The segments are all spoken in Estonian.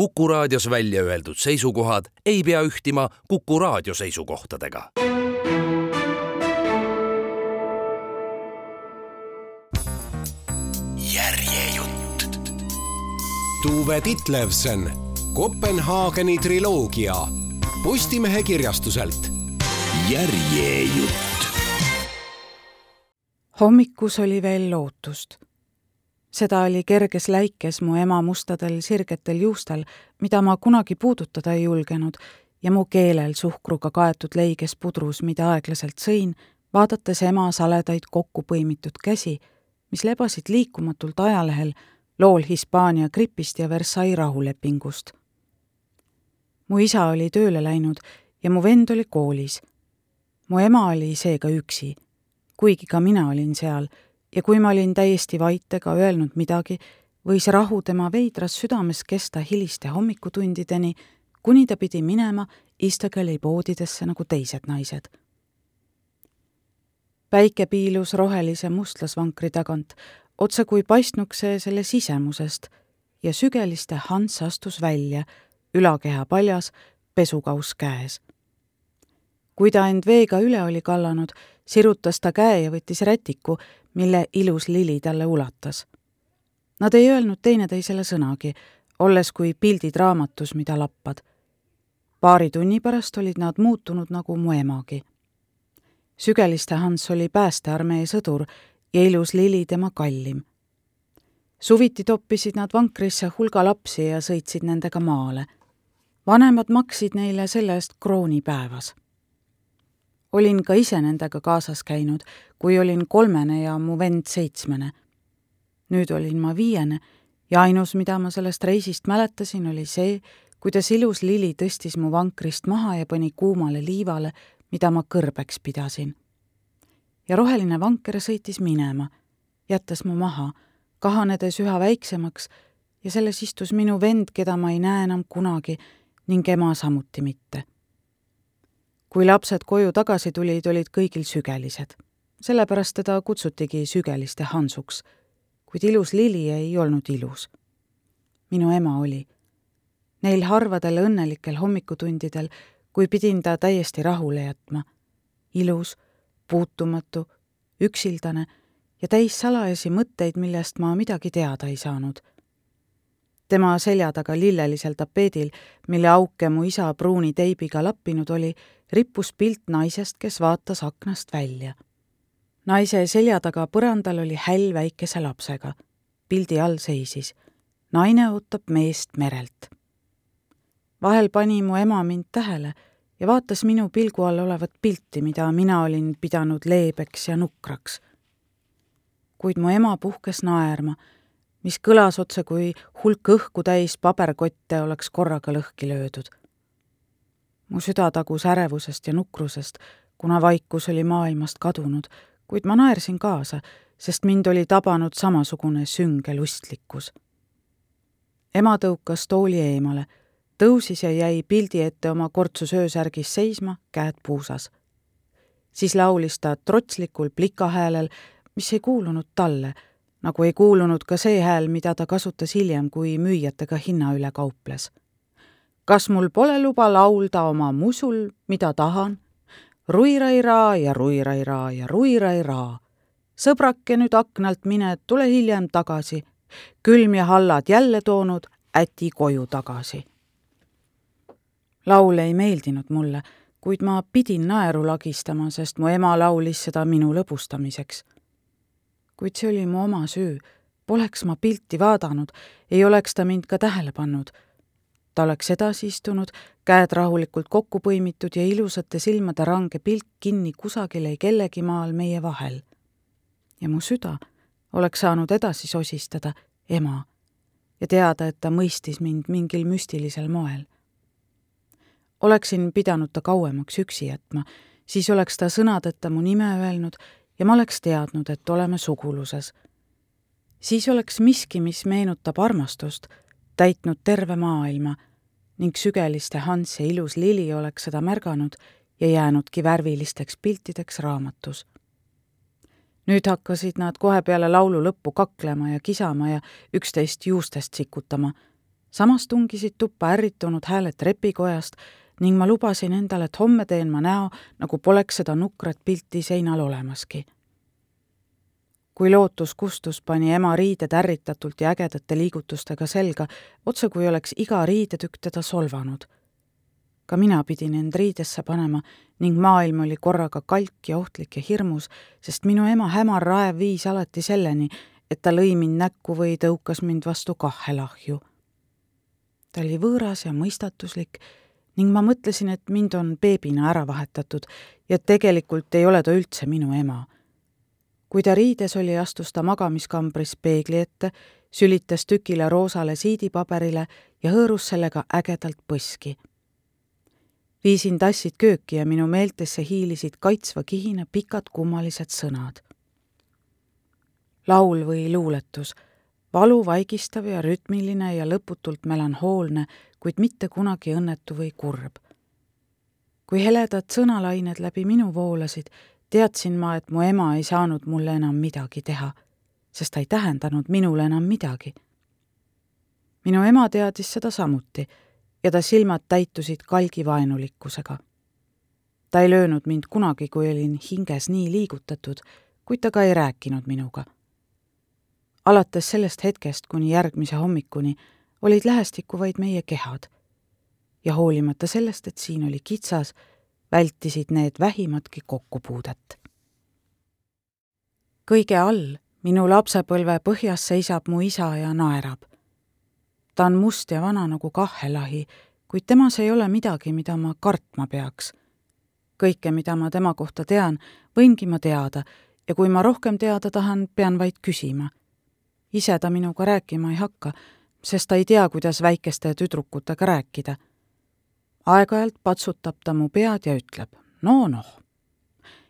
Kuku raadios välja öeldud seisukohad ei pea ühtima Kuku raadio seisukohtadega. järjejutt. Tuve Titlevsen, Kopenhaageni triloogia Postimehe kirjastuselt. järjejutt. hommikus oli veel lootust seda oli kerges läikes mu ema mustadel sirgetel juustel, mida ma kunagi puudutada ei julgenud, ja mu keelel suhkruga kaetud leiges pudrus, mida aeglaselt sõin, vaadates ema saledaid kokku põimitud käsi, mis lebasid liikumatult ajalehel lool Hispaania gripist ja Versailles rahulepingust. mu isa oli tööle läinud ja mu vend oli koolis. mu ema oli seega üksi, kuigi ka mina olin seal ja kui ma olin täiesti vait ega öelnud midagi, võis rahu tema veidras südames kesta hiliste hommikutundideni, kuni ta pidi minema Istakeli poodidesse nagu teised naised. päike piilus rohelise mustlasvankri tagant, otse kui paistnuks see selle sisemusest, ja sügeliste Hans astus välja, ülakeha paljas, pesukauss käes. kui ta end veega üle oli kallanud, sirutas ta käe ja võttis rätiku, mille ilus lili talle ulatas. Nad ei öelnud teineteisele sõnagi, olles kui pildid raamatus, mida lappad. paari tunni pärast olid nad muutunud nagu mu emagi. sügeliste Hans oli päästearmee sõdur ja ilus lili tema kallim. suviti toppisid nad vankrisse hulga lapsi ja sõitsid nendega maale. vanemad maksid neile selle eest krooni päevas olin ka ise nendega kaasas käinud, kui olin kolmene ja mu vend seitsmene. nüüd olin ma viiene ja ainus, mida ma sellest reisist mäletasin, oli see, kuidas ilus lili tõstis mu vankrist maha ja pani kuumale liivale, mida ma kõrbeks pidasin. ja roheline vanker sõitis minema, jättes mu maha, kahanedes üha väiksemaks ja selles istus minu vend, keda ma ei näe enam kunagi ning ema samuti mitte kui lapsed koju tagasi tulid, olid kõigil sügelised. sellepärast teda kutsutigi sügeliste Hansuks, kuid ilus lili ei olnud ilus. minu ema oli. Neil harvadel õnnelikel hommikutundidel, kui pidin ta täiesti rahule jätma. ilus, puutumatu, üksildane ja täis salajasi mõtteid, millest ma midagi teada ei saanud tema selja taga lillelisel tapeedil, mille auke mu isa pruuni teibiga lappinud oli, rippus pilt naisest, kes vaatas aknast välja. naise selja taga põrandal oli häll väikese lapsega. pildi all seisis naine ootab meest merelt. vahel pani mu ema mind tähele ja vaatas minu pilgu all olevat pilti, mida mina olin pidanud leebeks ja nukraks. kuid mu ema puhkes naerma, mis kõlas otse kui hulk õhku täis paberkotte oleks korraga lõhki löödud mu süda tagus ärevusest ja nukrusest, kuna vaikus oli maailmast kadunud, kuid ma naersin kaasa, sest mind oli tabanud samasugune sünge lustlikkus. ema tõukas tooli eemale, tõusis ja jäi pildi ette oma kortsus öösärgis seisma, käed puusas. siis laulis ta trotslikul plikahäälel, mis ei kuulunud talle, nagu ei kuulunud ka see hääl, mida ta kasutas hiljem, kui müüjatega hinna üle kauples kas mul pole luba laulda oma musul, mida tahan? ruirairaa ja ruirairaa ja ruirairaa. sõbrake nüüd aknalt mine, tule hiljem tagasi. külm ja hallad jälle toonud äti koju tagasi. laul ei meeldinud mulle, kuid ma pidin naeru lagistama, sest mu ema laulis seda minu lõbustamiseks. kuid see oli mu oma süü. Poleks ma pilti vaadanud, ei oleks ta mind ka tähele pannud ta oleks edasi istunud, käed rahulikult kokku põimitud ja ilusate silmade range pilk kinni kusagil ei kellegi maal meie vahel. ja mu süda oleks saanud edasi sosistada ema ja teada, et ta mõistis mind mingil müstilisel moel. oleksin pidanud ta kauemaks üksi jätma, siis oleks ta sõnadeta mu nime öelnud ja ma oleks teadnud, et oleme suguluses. siis oleks miski, mis meenutab armastust, täitnud terve maailma ning sügeliste Hans ja ilus lili oleks seda märganud ja jäänudki värvilisteks piltideks raamatus. nüüd hakkasid nad kohe peale laulu lõppu kaklema ja kisama ja üksteist juustest sikutama. samas tungisid tuppa ärritunud hääled trepikojast ning ma lubasin endale, et homme teen ma näo, nagu poleks seda nukrat pilti seinal olemaski. Kui lootus kustus, pani ema riided ärritatult ja ägedate liigutustega selga, otse kui oleks iga riidetükk teda solvanud. ka mina pidin end riidesse panema ning maailm oli korraga kalk ja ohtlik ja hirmus, sest minu ema hämar raev viis alati selleni, et ta lõi mind näkku või tõukas mind vastu kahhelahju. ta oli võõras ja mõistatuslik ning ma mõtlesin, et mind on beebina ära vahetatud ja tegelikult ei ole ta üldse minu ema. Kui ta riides oli, astus ta magamiskambris peegli ette, sülitas tükile roosale siidipaberile ja hõõrus sellega ägedalt põski. viisin tassid kööki ja minu meeltesse hiilisid kaitsva kihina pikad kummalised sõnad. laul või luuletus valuvaigistav ja rütmiline ja lõputult melanhoolne, kuid mitte kunagi õnnetu või kurb. kui heledad sõnalained läbi minu voolasid, teadsin ma, et mu ema ei saanud mulle enam midagi teha, sest ta ei tähendanud minule enam midagi. minu ema teadis seda samuti ja ta silmad täitusid kalgi vaenulikkusega. ta ei löönud mind kunagi, kui olin hinges nii liigutatud, kuid ta ka ei rääkinud minuga alates sellest hetkest kuni järgmise hommikuni olid lähestikku vaid meie kehad. ja hoolimata sellest, et siin oli kitsas, vältisid need vähimatki kokkupuudet. kõige all, minu lapsepõlve põhjas seisab mu isa ja naerab. ta on must ja vana nagu kahelahi, kuid temas ei ole midagi, mida ma kartma peaks. kõike, mida ma tema kohta tean, võingi ma teada ja kui ma rohkem teada tahan, pean vaid küsima ise ta minuga rääkima ei hakka, sest ta ei tea, kuidas väikeste tüdrukutega rääkida. Aeg-ajalt patsutab ta mu pead ja ütleb no noh.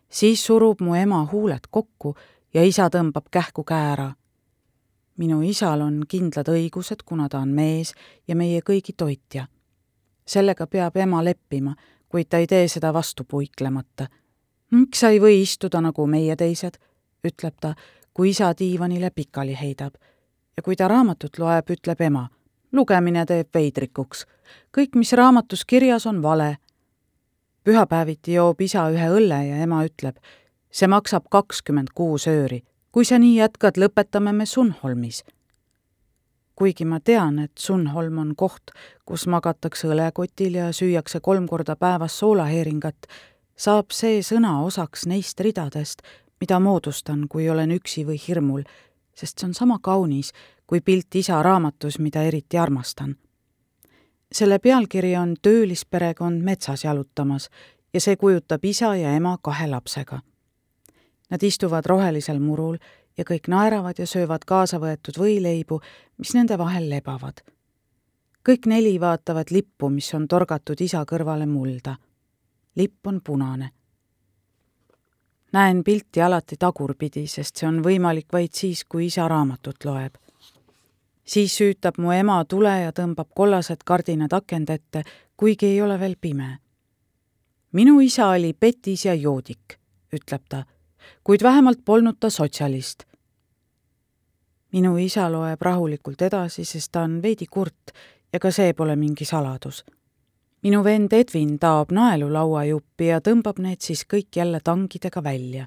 siis surub mu ema huuled kokku ja isa tõmbab kähku käe ära. minu isal on kindlad õigused, kuna ta on mees ja meie kõigi toitja. sellega peab ema leppima, kuid ta ei tee seda vastu puiklemata. miks sa ei või istuda nagu meie teised, ütleb ta kui isa diivanile pikali heidab. ja kui ta raamatut loeb, ütleb ema, lugemine teeb veidrikuks. kõik, mis raamatus kirjas, on vale. pühapäeviti joob isa ühe õlle ja ema ütleb, see maksab kakskümmend kuus ööri. kui sa nii jätkad, lõpetame me Sunholmis kuigi ma tean, et Sunholm on koht, kus magatakse õlekotil ja süüakse kolm korda päevas soolaheeringat, saab see sõna osaks neist ridadest, mida moodustan, kui olen üksi või hirmul, sest see on sama kaunis kui pilt isa raamatus, mida eriti armastan. selle pealkiri on Töölisperekond metsas jalutamas ja see kujutab isa ja ema kahe lapsega. Nad istuvad rohelisel murul ja kõik naeravad ja söövad kaasa võetud võileibu, mis nende vahel lebavad. kõik neli vaatavad lippu, mis on torgatud isa kõrvale mulda. lipp on punane näen pilti alati tagurpidi, sest see on võimalik vaid siis, kui isa raamatut loeb. Siis süütab mu ema tule ja tõmbab kollased kardinad akende ette, kuigi ei ole veel pime. minu isa oli petis ja joodik, ütleb ta, kuid vähemalt polnud ta sotsialist. minu isa loeb rahulikult edasi, sest ta on veidi kurt ja ka see pole mingi saladus minu vend Edvin taob naelu lauajuppi ja tõmbab need siis kõik jälle tangidega välja.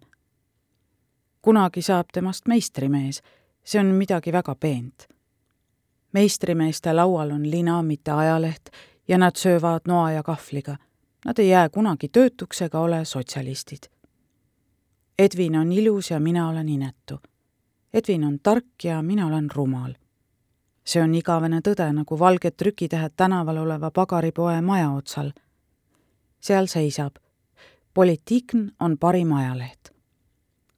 kunagi saab temast meistrimees, see on midagi väga peent. Meistrimeeste laual on lina, mitte ajaleht, ja nad söövad noa ja kahvliga. Nad ei jää kunagi töötuks ega ole sotsialistid. Edvin on ilus ja mina olen inetu. Edvin on tark ja mina olen rumal see on igavene tõde, nagu valged trükitähed tänaval oleva pagaripoe maja otsal. seal seisab Politikn on parim ajaleht.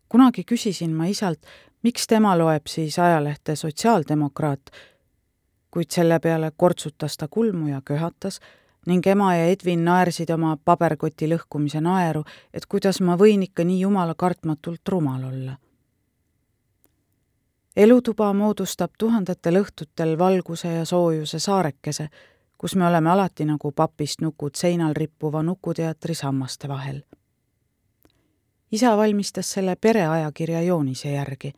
kunagi küsisin ma isalt, miks tema loeb siis ajalehte Sotsiaaldemokraat, kuid selle peale kortsutas ta kulmu ja köhatas ning ema ja Edvin naersid oma paberkoti lõhkumise naeru, et kuidas ma võin ikka nii jumala kartmatult rumal olla elutuba moodustab tuhandetel õhtutel valguse ja soojuse saarekese, kus me oleme alati nagu papist nukud seinal rippuva Nukuteatri sammaste vahel. isa valmistas selle pereajakirja joonise järgi.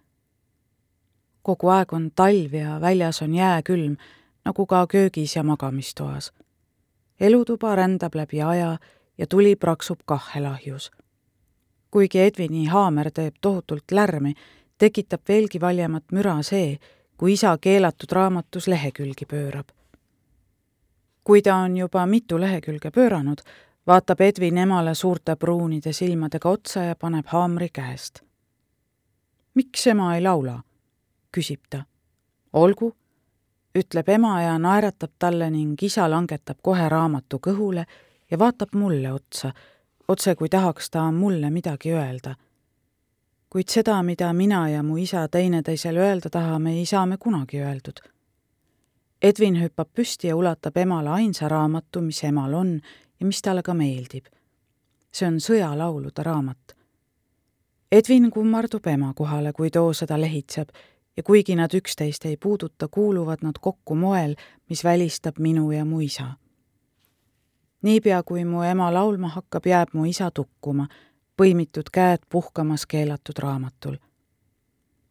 Kogu aeg on talv ja väljas on jääkülm, nagu ka köögis ja magamistoas. elutuba rändab läbi aja ja tuli praksub kahhelahjus. kuigi Edvini haamer teeb tohutult lärmi, tekitab veelgi valjemat müra see, kui isa keelatud raamatus lehekülgi pöörab. kui ta on juba mitu lehekülge pööranud, vaatab Edvin emale suurte pruunide silmadega otsa ja paneb haamri käest. miks ema ei laula? Küsib ta. olgu, ütleb ema ja naeratab talle ning isa langetab kohe raamatu kõhule ja vaatab mulle otsa, otse kui tahaks ta mulle midagi öelda. kuid seda, mida mina ja mu isa teineteisele öelda tahame, ei saa me kunagi öeldud. Edvin hüppab püsti ja ulatab emale ainsa raamatu, mis emal on ja mis talle ka meeldib. see on sõjalaulude raamat. Edvin kummardub ema kohale, kui too seda lehitseb ja kuigi nad üksteist ei puuduta, kuuluvad nad kokku moel, mis välistab minu ja mu isa. niipea, kui mu ema laulma hakkab, jääb mu isa tukkuma, põimitud käed puhkamas keelatud raamatul.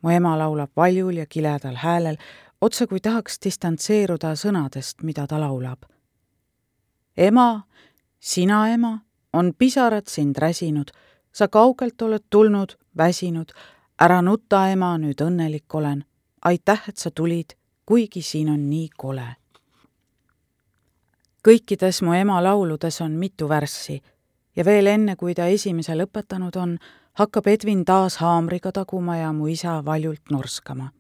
mu ema laulab valjul ja kiledal häälel, otse kui tahaks distantseeruda sõnadest, mida ta laulab. ema, sina, ema, on pisarad sind räsinud, sa kaugelt oled tulnud, väsinud, ära nuta, ema, nüüd õnnelik olen. aitäh, et sa tulid, kuigi siin on nii kole. kõikides mu ema lauludes on mitu värssi ja veel enne, kui ta esimese lõpetanud on, hakkab Edvin taas haamriga taguma ja mu isa valjult norskama.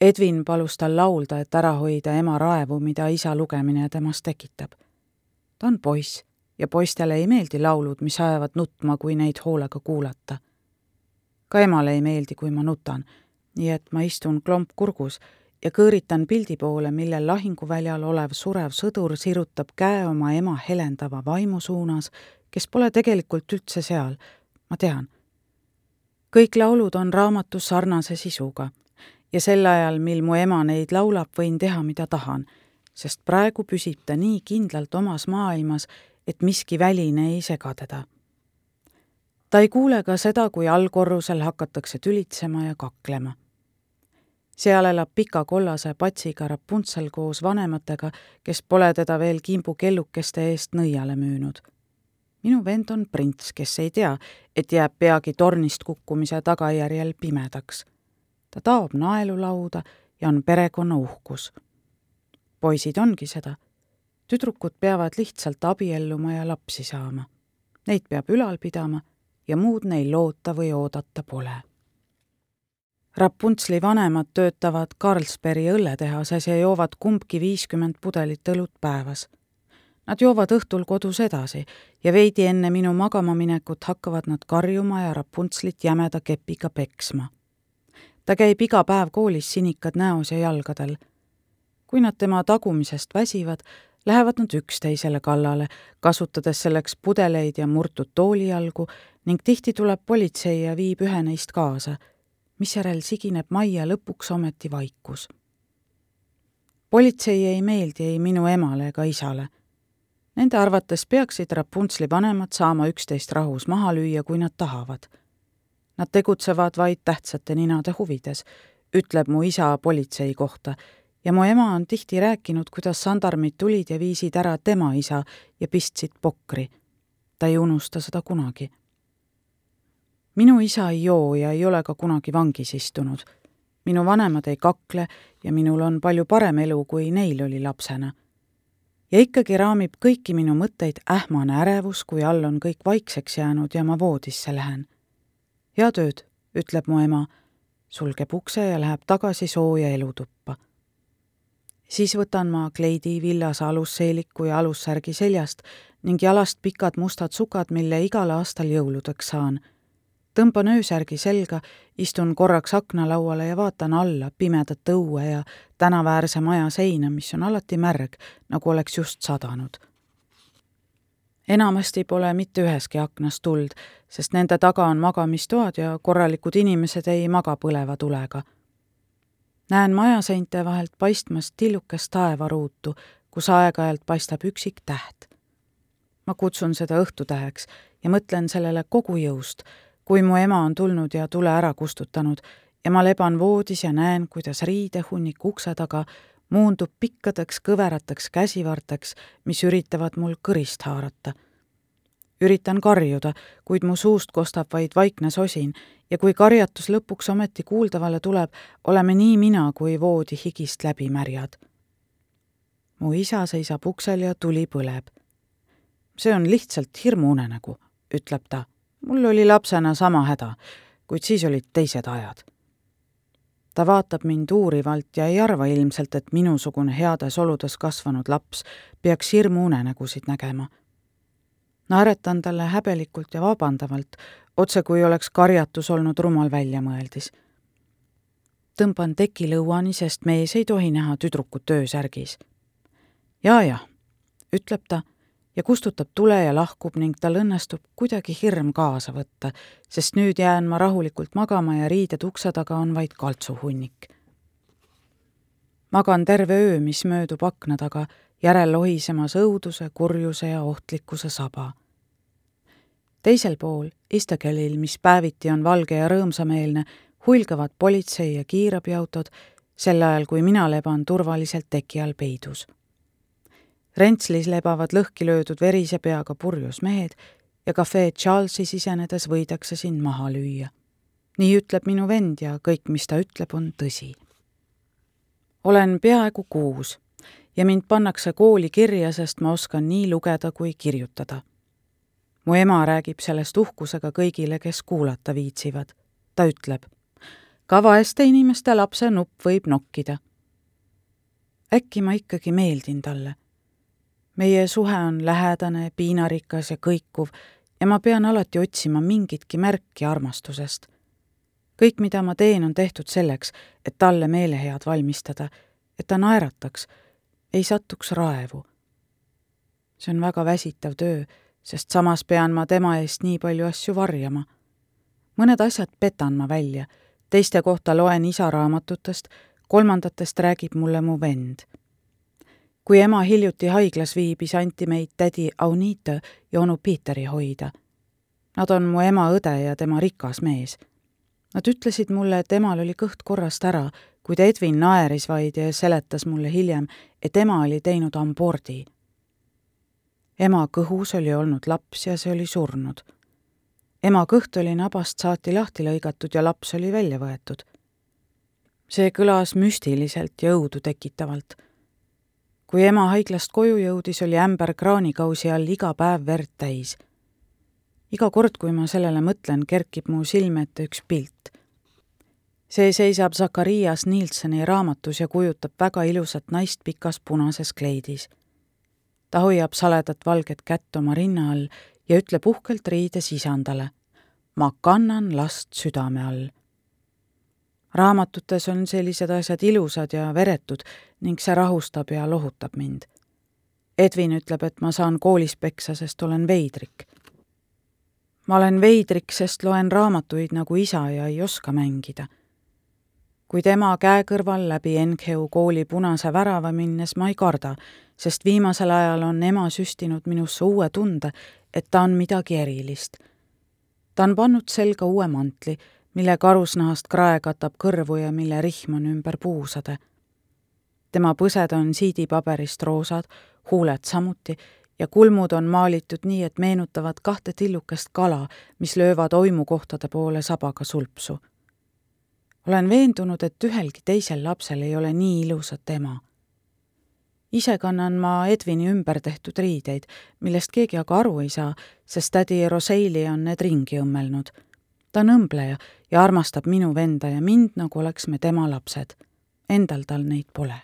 Edvin palus tal laulda, et ära hoida ema raevu, mida isa lugemine temas tekitab. ta on poiss ja poistele ei meeldi laulud, mis ajavad nutma, kui neid hoolega kuulata ka emale ei meeldi, kui ma nutan, nii et ma istun klomp kurgus ja kõõritan pildi poole, millel lahinguväljal olev surev sõdur sirutab käe oma ema helendava vaimu suunas, kes pole tegelikult üldse seal, ma tean. kõik laulud on raamatus sarnase sisuga. Ja sel ajal, mil mu ema neid laulab, võin teha, mida tahan, sest praegu püsib ta nii kindlalt omas maailmas, et miski väline ei sega teda ta ei kuule ka seda, kui allkorrusel hakatakse tülitsema ja kaklema. seal elab pika kollase patsiga Rapuntsel koos vanematega, kes pole teda veel kimbukellukeste eest nõiale müünud. minu vend on prints, kes ei tea, et jääb peagi tornist kukkumise tagajärjel pimedaks. ta taob naelulauda ja on perekonna uhkus. poisid ongi seda. tüdrukud peavad lihtsalt abielluma ja lapsi saama. Neid peab ülal pidama ja muud neil loota või oodata pole. Rapuntsli vanemad töötavad Carlsbergi õlletehases ja joovad kumbki viiskümmend pudelit õlut päevas. Nad joovad õhtul kodus edasi ja veidi enne minu magamaminekut hakkavad nad karjuma ja Rapuntslit jämeda kepiga peksma. ta käib iga päev koolis sinikad näos ja jalgadel. kui nad tema tagumisest väsivad, lähevad nad üksteisele kallale, kasutades selleks pudeleid ja murtud toolijalgu ning tihti tuleb politsei ja viib ühe neist kaasa, misjärel sigineb majja lõpuks ometi vaikus. politsei ei meeldi ei minu emale ega isale. Nende arvates peaksid Rapuntsli vanemad saama üksteist rahus maha lüüa, kui nad tahavad. Nad tegutsevad vaid tähtsate ninade huvides, ütleb mu isa politsei kohta ja mu ema on tihti rääkinud, kuidas sandarmid tulid ja viisid ära tema isa ja pistsid pokri. ta ei unusta seda kunagi. Minu isa ei joo ja ei ole ka kunagi vangis istunud. minu vanemad ei kakle ja minul on palju parem elu, kui neil oli lapsena. ja ikkagi raamib kõiki minu mõtteid ähmane ärevus, kui all on kõik vaikseks jäänud ja ma voodisse lähen. head ööd, ütleb mu ema, sulgeb ukse ja läheb tagasi sooja elutuppa siis võtan ma kleidi villase alusseeliku ja alussärgi seljast ning jalast pikad mustad sukad, mille igal aastal jõuludeks saan. Tõmban öösärgi selga, istun korraks aknalauale ja vaatan alla pimedat õue ja tänaväärse maja seina, mis on alati märg, nagu oleks just sadanud. enamasti pole mitte üheski aknas tuld, sest nende taga on magamistoad ja korralikud inimesed ei maga põleva tulega näen majaseinte vahelt paistmas tillukest taevaruutu, kus aeg-ajalt paistab üksik täht. ma kutsun seda õhtutäheks ja mõtlen sellele kogu jõust, kui mu ema on tulnud ja tule ära kustutanud ja ma leban voodis ja näen, kuidas riidehunnik ukse taga muundub pikkadeks kõverateks käsivarteks, mis üritavad mul kõrist haarata. üritan karjuda, kuid mu suust kostab vaid vaikne sosin ja kui karjatus lõpuks ometi kuuldavale tuleb, oleme nii mina kui voodi higist läbi märjad. mu isa seisab uksel ja tuli põleb. see on lihtsalt hirmuunenägu, ütleb ta. Mul oli lapsena sama häda, kuid siis olid teised ajad ta vaatab mind uurivalt ja ei arva ilmselt, et minusugune heades oludes kasvanud laps peaks hirmuunenägusid nägema. naeretan talle häbelikult ja vabandavalt, otse kui oleks karjatus olnud rumal väljamõeldis. tõmban teki lõuani, sest mees ei tohi näha tüdrukut öösärgis. ja-jah, ütleb ta ja kustutab tule ja lahkub ning tal õnnestub kuidagi hirm kaasa võtta, sest nüüd jään ma rahulikult magama ja riided ukse taga on vaid kaltsuhunnik. magan terve öö, mis möödub akna taga, järel lohisemas õuduse, kurjuse ja ohtlikkuse saba. teisel pool, Istagelil, mis päeviti on valge ja rõõmsameelne, huilgavad politsei ja kiirabiautod, sel ajal kui mina leban turvaliselt teki all peidus Rentslis lebavad lõhki löödud verise peaga purjus mehed ja kafee Charlesi sisenedes võidakse sind maha lüüa. nii ütleb minu vend ja kõik, mis ta ütleb, on tõsi. olen peaaegu kuus ja mind pannakse kooli kirja, sest ma oskan nii lugeda kui kirjutada. mu ema räägib sellest uhkusega kõigile, kes kuulata viitsivad. ta ütleb, ka vaeste inimeste lapse nupp võib nokkida. äkki ma ikkagi meeldin talle meie suhe on lähedane, piinarikas ja kõikuv ja ma pean alati otsima mingitki märki armastusest. kõik, mida ma teen, on tehtud selleks, et talle meelehead valmistada, et ta naerataks, ei satuks raevu. see on väga väsitav töö, sest samas pean ma tema eest nii palju asju varjama. mõned asjad petan ma välja, teiste kohta loen isa raamatutest, kolmandatest räägib mulle mu vend kui ema hiljuti haiglas viibis, anti meid tädi Aunita ja onu Piiteri hoida. Nad on mu ema õde ja tema rikas mees. Nad ütlesid mulle, et emal oli kõht korrast ära, kuid Edwin naeris vaid ja seletas mulle hiljem, et ema oli teinud abordi. ema kõhus oli olnud laps ja see oli surnud. ema kõht oli nabast saati lahti lõigatud ja laps oli välja võetud. see kõlas müstiliselt ja õudu tekitavalt kui ema haiglast koju jõudis, oli ämber kraanikausi all iga päev verd täis. iga kord, kui ma sellele mõtlen, kerkib mu silme ette üks pilt. see seisab Zakarias Nilssoni raamatus ja kujutab väga ilusat naist pikas punases kleidis. ta hoiab saledat valget kätt oma rinna all ja ütleb uhkelt riides isandale. ma kannan last südame all raamatutes on sellised asjad ilusad ja veretud ning see rahustab ja lohutab mind. Edwin ütleb, et ma saan koolis peksa, sest olen veidrik. ma olen veidrik, sest loen raamatuid nagu isa ja ei oska mängida. kui tema käe kõrval läbi NGO kooli punase värava minnes ma ei karda, sest viimasel ajal on ema süstinud minusse uue tunde, et ta on midagi erilist. ta on pannud selga uue mantli mille karusnahast krae katab kõrvu ja mille rihm on ümber puusade. tema põsed on siidipaberist roosad, huuled samuti ja kulmud on maalitud nii, et meenutavad kahte tillukest kala, mis löövad oimukohtade poole sabaga sulpsu. olen veendunud, et ühelgi teisel lapsel ei ole nii ilusat ema. ise kannan ma Edvini ümber tehtud riideid, millest keegi aga aru ei saa, sest tädi Roseili on need ringi õmmelnud ta on õmbleja ja armastab minu venda ja mind, nagu oleks me tema lapsed. Endal tal neid pole.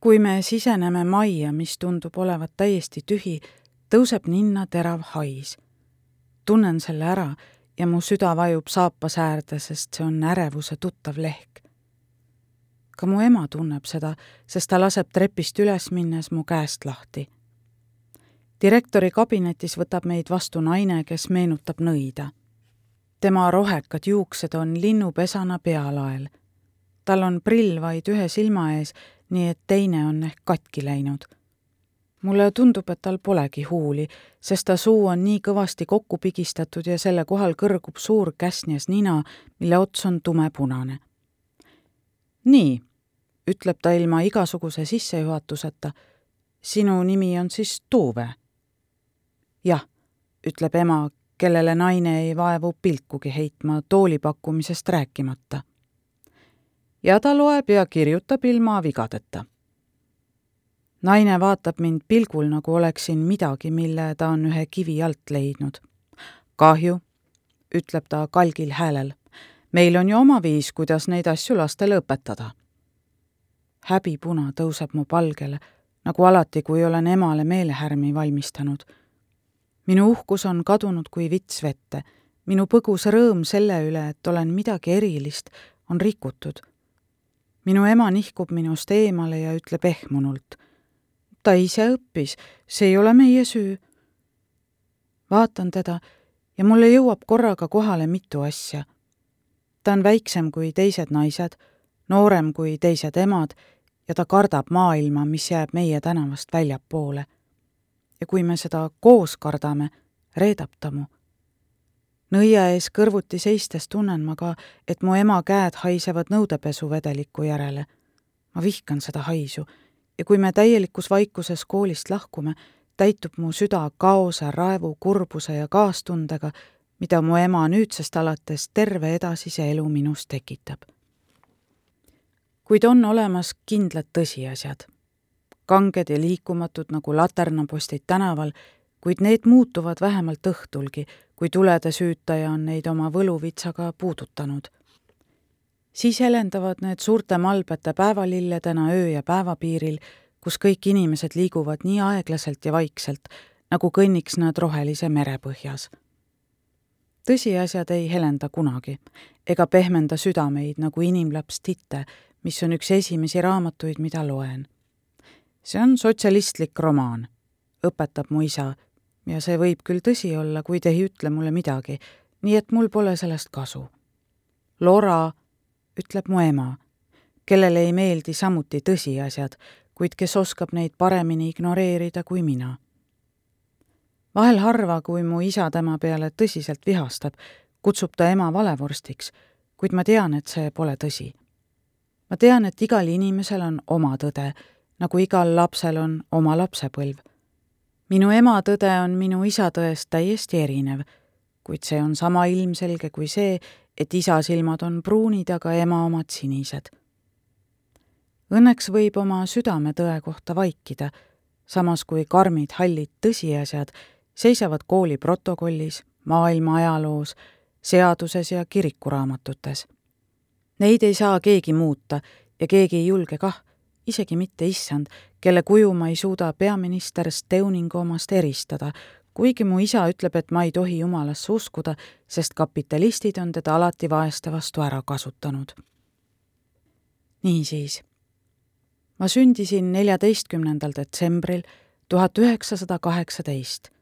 kui me siseneme majja, mis tundub olevat täiesti tühi, tõuseb ninna terav hais. tunnen selle ära ja mu süda vajub saapasäärde, sest see on ärevuse tuttav lehk. ka mu ema tunneb seda, sest ta laseb trepist üles minnes mu käest lahti direktori kabinetis võtab meid vastu naine, kes meenutab nõida. tema rohekad juuksed on linnupesana pealael. tal on prill vaid ühe silma ees, nii et teine on ehk katki läinud. mulle tundub, et tal polegi huuli, sest ta suu on nii kõvasti kokku pigistatud ja selle kohal kõrgub suur käsnjas nina, mille ots on tumepunane. nii, ütleb ta ilma igasuguse sissejuhatuseta. sinu nimi on siis Tuuve? Jah, ütleb ema, kellele naine ei vaevu pilkugi heitma, tooli pakkumisest rääkimata. ja ta loeb ja kirjutab ilma vigadeta. naine vaatab mind pilgul, nagu oleksin midagi, mille ta on ühe kivi alt leidnud. kahju, ütleb ta kalgil häälel. meil on ju oma viis, kuidas neid asju lastele õpetada. häbipuna tõuseb mu palgele, nagu alati, kui olen emale meelehärmi valmistanud minu uhkus on kadunud kui vits vette. minu põgus rõõm selle üle, et olen midagi erilist, on rikutud. minu ema nihkub minust eemale ja ütleb ehmunult. ta ise õppis, see ei ole meie süü. vaatan teda ja mulle jõuab korraga kohale mitu asja. ta on väiksem kui teised naised, noorem kui teised emad ja ta kardab maailma, mis jääb meie tänavast väljapoole ja kui me seda koos kardame, reedab ta mu. nõia ees kõrvuti seistes tunnen ma ka, et mu ema käed haisevad nõudepesuvedeliku järele. ma vihkan seda haisu ja kui me täielikus vaikuses koolist lahkume, täitub mu süda kaose, raevu, kurbuse ja kaastundega, mida mu ema nüüdsest alates terve edasise elu minus tekitab. kuid on olemas kindlad tõsiasjad kanged ja liikumatud nagu laternapostid tänaval, kuid need muutuvad vähemalt õhtulgi, kui tulede süütaja on neid oma võluvitsaga puudutanud. siis helendavad need suurte malbete päevalilledena öö ja päevapiiril, kus kõik inimesed liiguvad nii aeglaselt ja vaikselt, nagu kõnniks nad rohelise mere põhjas. tõsiasjad ei helenda kunagi ega pehmenda südameid nagu inimlaps Titte, mis on üks esimesi raamatuid, mida loen see on sotsialistlik romaan, õpetab mu isa ja see võib küll tõsi olla, kuid ei ütle mulle midagi, nii et mul pole sellest kasu. Lora, ütleb mu ema, kellele ei meeldi samuti tõsiasjad, kuid kes oskab neid paremini ignoreerida kui mina. vahel harva, kui mu isa tema peale tõsiselt vihastab, kutsub ta ema valevorstiks, kuid ma tean, et see pole tõsi. ma tean, et igal inimesel on oma tõde nagu igal lapsel on oma lapsepõlv. minu ema tõde on minu isa tõest täiesti erinev, kuid see on sama ilmselge kui see, et isa silmad on pruunid, aga ema omad sinised. Õnneks võib oma südametõe kohta vaikida, samas kui karmid hallid tõsiasjad seisavad kooli protokollis, maailma ajaloos, seaduses ja kirikuraamatutes. Neid ei saa keegi muuta ja keegi ei julge kah isegi mitte issand, kelle kuju ma ei suuda peaminister Steuningu omast eristada, kuigi mu isa ütleb, et ma ei tohi jumalasse uskuda, sest kapitalistid on teda alati vaeste vastu ära kasutanud. niisiis, ma sündisin neljateistkümnendal detsembril tuhat üheksasada kaheksateist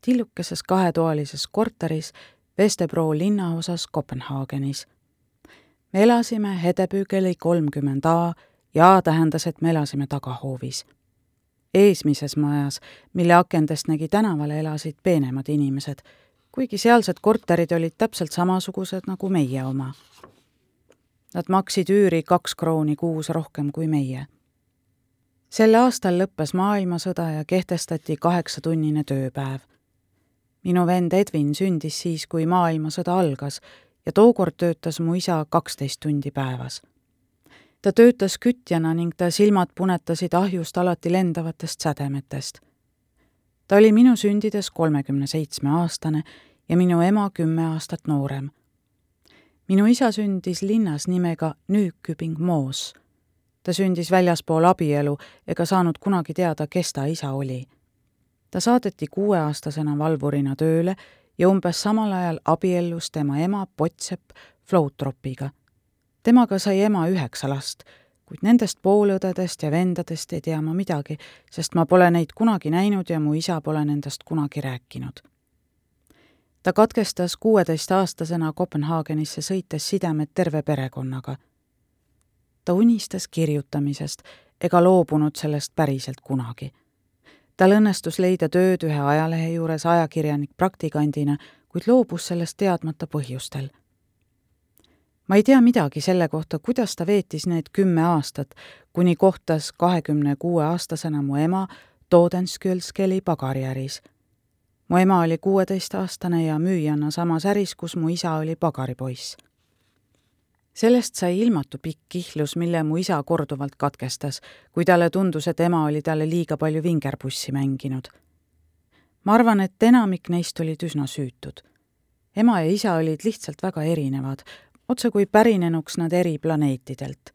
tillukeses kahetoalises korteris Vestebro linnaosas Kopenhaagenis. me elasime Hedebügeli kolmkümmend A ja tähendas, et me elasime tagahoovis. eesmises majas, mille akendest nägi tänavale, elasid peenemad inimesed, kuigi sealsed korterid olid täpselt samasugused nagu meie oma. Nad maksid üüri kaks krooni kuus rohkem kui meie. sel aastal lõppes maailmasõda ja kehtestati kaheksatunnine tööpäev. minu vend Edwin sündis siis, kui maailmasõda algas ja tookord töötas mu isa kaksteist tundi päevas ta töötas kütjana ning ta silmad punetasid ahjust alati lendavatest sädemetest. ta oli minu sündides kolmekümne seitsme aastane ja minu ema kümme aastat noorem. minu isa sündis linnas nimega Nykübing Moos. ta sündis väljaspool abielu ega saanud kunagi teada, kes ta isa oli. ta saadeti kuueaastasena valvurina tööle ja umbes samal ajal abiellus tema ema Potsepp Floutropiga temaga sai ema üheksa last, kuid nendest poolõdedest ja vendadest ei tea ma midagi, sest ma pole neid kunagi näinud ja mu isa pole nendest kunagi rääkinud. ta katkestas kuueteistaastasena Kopenhaagenisse sõites sidemed terve perekonnaga. ta unistas kirjutamisest ega loobunud sellest päriselt kunagi. tal õnnestus leida tööd ühe ajalehe juures ajakirjanik praktikandina, kuid loobus sellest teadmata põhjustel ma ei tea midagi selle kohta, kuidas ta veetis need kümme aastat, kuni kohtas kahekümne kuue aastasena mu ema Todenskjölskeli pagariäris. mu ema oli kuueteistaastane ja müüjana samas äris, kus mu isa oli pagaripoiss. sellest sai ilmatu pikk kihlus, mille mu isa korduvalt katkestas, kui talle tundus, et ema oli talle liiga palju vingerpussi mänginud. ma arvan, et enamik neist olid üsna süütud ema ja isa olid lihtsalt väga erinevad, otsekui pärinenuks nad eri planeetidelt.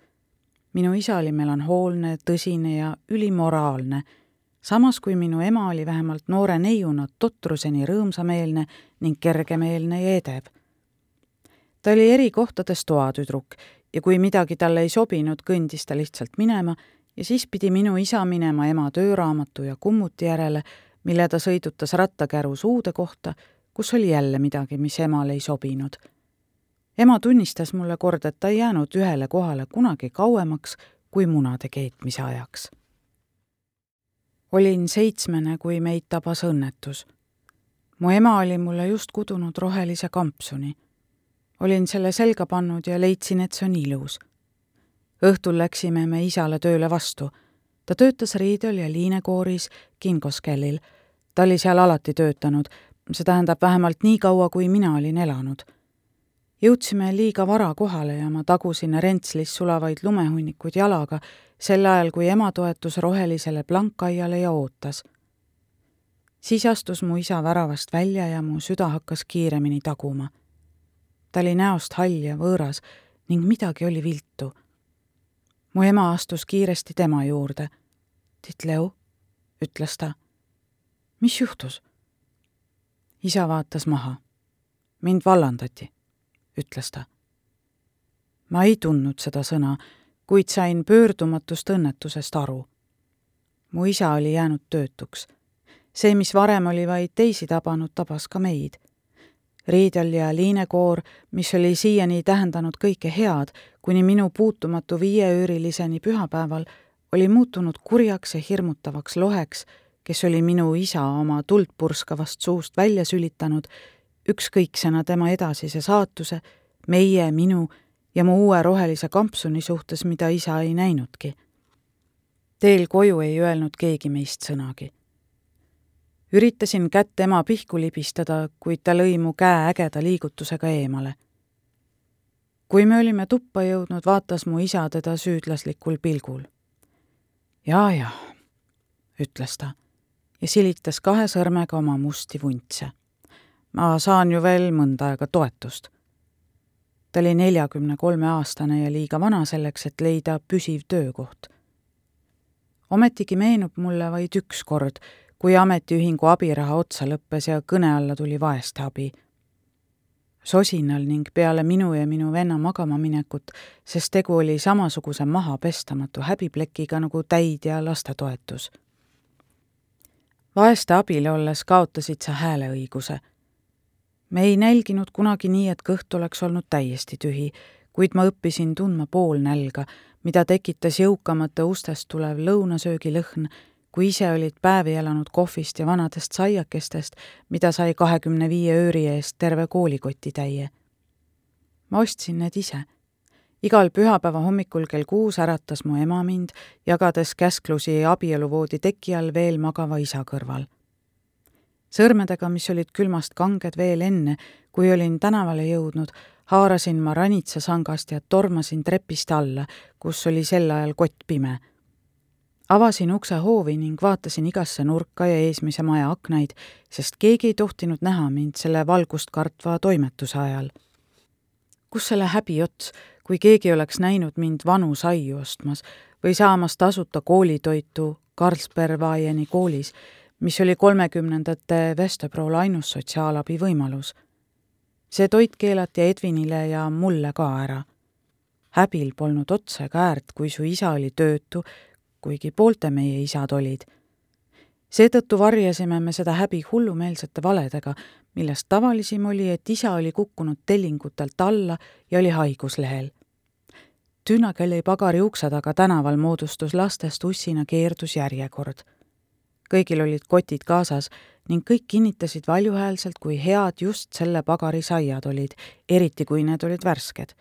minu isa oli melanhoolne, tõsine ja ülimoraalne, samas kui minu ema oli vähemalt noore neiuna totruseni rõõmsameelne ning kergemeelne ja edev. ta oli eri kohtades toatüdruk ja kui midagi talle ei sobinud, kõndis ta lihtsalt minema ja siis pidi minu isa minema ema tööraamatu ja kummuti järele, mille ta sõidutas rattakärus uude kohta, kus oli jälle midagi, mis emale ei sobinud ema tunnistas mulle kord, et ta ei jäänud ühele kohale kunagi kauemaks kui munade keetmise ajaks. olin seitsmene, kui meid tabas õnnetus. mu ema oli mulle just kudunud rohelise kampsuni. olin selle selga pannud ja leidsin, et see on ilus. õhtul läksime me isale tööle vastu. ta töötas Riidel ja liinekooris Kingoskellil. ta oli seal alati töötanud, see tähendab vähemalt nii kaua, kui mina olin elanud jõudsime liiga vara kohale ja ma tagusin rentslis sulavaid lumehunnikuid jalaga, sel ajal kui ema toetus rohelisele plankaiale ja ootas. siis astus mu isa väravast välja ja mu süda hakkas kiiremini taguma. ta oli näost hall ja võõras ning midagi oli viltu. mu ema astus kiiresti tema juurde. Titleu, ütles ta. mis juhtus? isa vaatas maha. mind vallandati ütles ta. ma ei tundnud seda sõna, kuid sain pöördumatust õnnetusest aru. mu isa oli jäänud töötuks. see, mis varem oli vaid teisi tabanud, tabas ka meid. riidel ja liinekoor, mis oli siiani tähendanud kõike head, kuni minu puutumatu viieööriliseni pühapäeval, oli muutunud kurjaks ja hirmutavaks loheks, kes oli minu isa oma tuld purskavast suust välja sülitanud ükskõiksena tema edasise saatuse, meie, minu ja mu uue rohelise kampsuni suhtes, mida isa ei näinudki. teel koju ei öelnud keegi meist sõnagi. üritasin kätt ema pihku libistada, kuid ta lõi mu käe ägeda liigutusega eemale. kui me olime tuppa jõudnud, vaatas mu isa teda süüdlaslikul pilgul. ja-jah, ütles ta ja silitas kahe sõrmega oma musti vuntse ma saan ju veel mõnda aega toetust. ta oli neljakümne kolme aastane ja liiga vana selleks, et leida püsiv töökoht. ometigi meenub mulle vaid üks kord, kui ametiühingu abiraha otsa lõppes ja kõne alla tuli vaeste abi. sosinal ning peale minu ja minu venna magama minekut, sest tegu oli samasuguse mahapestamatu häbiplekiga nagu täid ja lastetoetus vaeste abil olles kaotasid sa hääleõiguse me ei nälginud kunagi nii, et kõht oleks olnud täiesti tühi, kuid ma õppisin tundma poolnälga, mida tekitas jõukamate ustest tulev lõunasöögi lõhn, kui ise olid päevi elanud kohvist ja vanadest saiakestest, mida sai kahekümne viie ööri eest terve koolikotitäie. ma ostsin need ise. igal pühapäeva hommikul kell kuus äratas mu ema mind, jagades käsklusi abieluvoodi teki all veel magava isa kõrval sõrmedega, mis olid külmast kanged veel enne, kui olin tänavale jõudnud, haarasin ma ranitsasangast ja tormasin trepist alla, kus oli sel ajal kott pime. avasin ukse hoovi ning vaatasin igasse nurka ja eesmise maja aknaid, sest keegi ei tohtinud näha mind selle valgust kartva toimetuse ajal. kus selle häbi ots, kui keegi oleks näinud mind vanu saiu ostmas või saamas tasuta koolitoitu Carlsberg-Vaieni koolis mis oli kolmekümnendate Vesterbrool ainus sotsiaalabi võimalus. see toit keelati Edvinile ja mulle ka ära. häbil polnud otsa ega äärt, kui su isa oli töötu, kuigi poolte meie isad olid. seetõttu varjasime me seda häbi hullumeelsete valedega, millest tavalisim oli, et isa oli kukkunud tellingutelt alla ja oli haiguslehel Tüünakälli pagari ukse taga tänaval moodustus lastest ussina keerdusjärjekord kõigil olid kotid kaasas ning kõik kinnitasid valjuhäälselt, kui head just selle pagari saiad olid, eriti kui need olid värsked.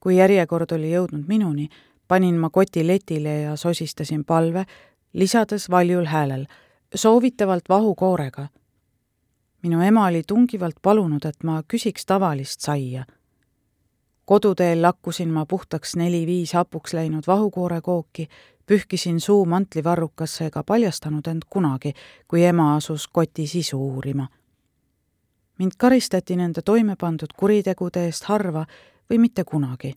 kui järjekord oli jõudnud minuni, panin ma koti letile ja sosistasin palve, lisades valjul häälel, soovitavalt vahukoorega. minu ema oli tungivalt palunud, et ma küsiks tavalist saia. koduteel lakkusin ma puhtaks neli-viis hapuks läinud vahukoorekooki, pühkisin suu mantlivarrukasse ega paljastanud end kunagi, kui ema asus koti sisu uurima. mind karistati nende toime pandud kuritegude eest harva või mitte kunagi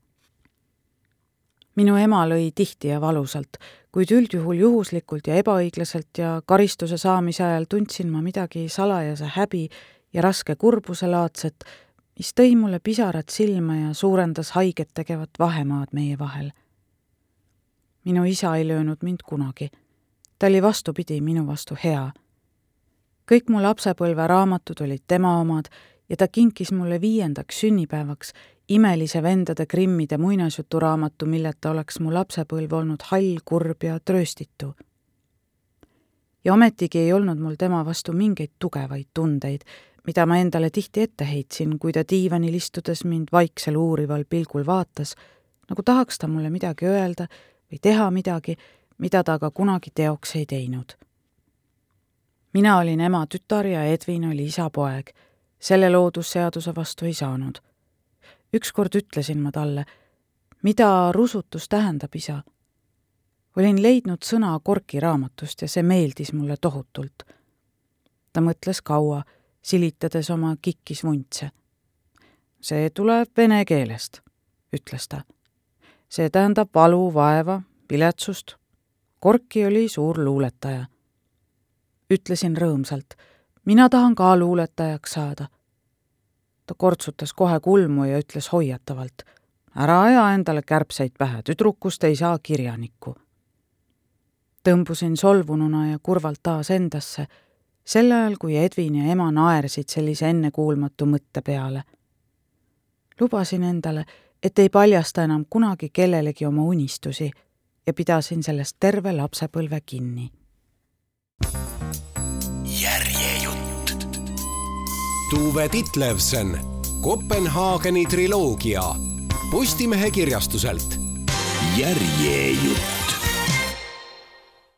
minu ema lõi tihti ja valusalt, kuid üldjuhul juhuslikult ja ebaõiglaselt ja karistuse saamise ajal tundsin ma midagi salajase häbi ja raske kurbuse laadset, mis tõi mulle pisarad silma ja suurendas haiget tegevat vahemaad meie vahel. Minu isa ei löönud mind kunagi. ta oli vastupidi minu vastu hea. kõik mu lapsepõlve raamatud olid tema omad ja ta kinkis mulle viiendaks sünnipäevaks imelise vendade Grimmide muinasjuturaamatu, milleta oleks mu lapsepõlv olnud hall, kurb ja trööstitu. ja ometigi ei olnud mul tema vastu mingeid tugevaid tundeid, mida ma endale tihti ette heitsin, kui ta diivanil istudes mind vaiksel uurival pilgul vaatas, nagu tahaks ta mulle midagi öelda või teha midagi, mida ta aga kunagi teoks ei teinud. mina olin ema tütar ja Edvin oli isa poeg. selle loodusseaduse vastu ei saanud ükskord ütlesin ma talle, mida rusutus tähendab, isa. olin leidnud sõna Korki raamatust ja see meeldis mulle tohutult. ta mõtles kaua, silitades oma kikkis vuntse. see tuleb vene keelest, ütles ta. See tähendab valu, vaeva, viletsust. Korki oli suur luuletaja. ütlesin rõõmsalt, mina tahan ka luuletajaks saada ta kortsutas kohe kulmu ja ütles hoiatavalt. ära aja endale kärbseid pähe, tüdrukust ei saa kirjanikku. tõmbusin solvununa ja kurvalt taas endasse, sel ajal kui Edvin ja ema naersid sellise ennekuulmatu mõtte peale. lubasin endale, et ei paljasta enam kunagi kellelegi oma unistusi ja pidasin sellest terve lapsepõlve kinni. Tuve Titlevsen, Kopenhaageni triloogia Postimehe kirjastuselt. järjejutt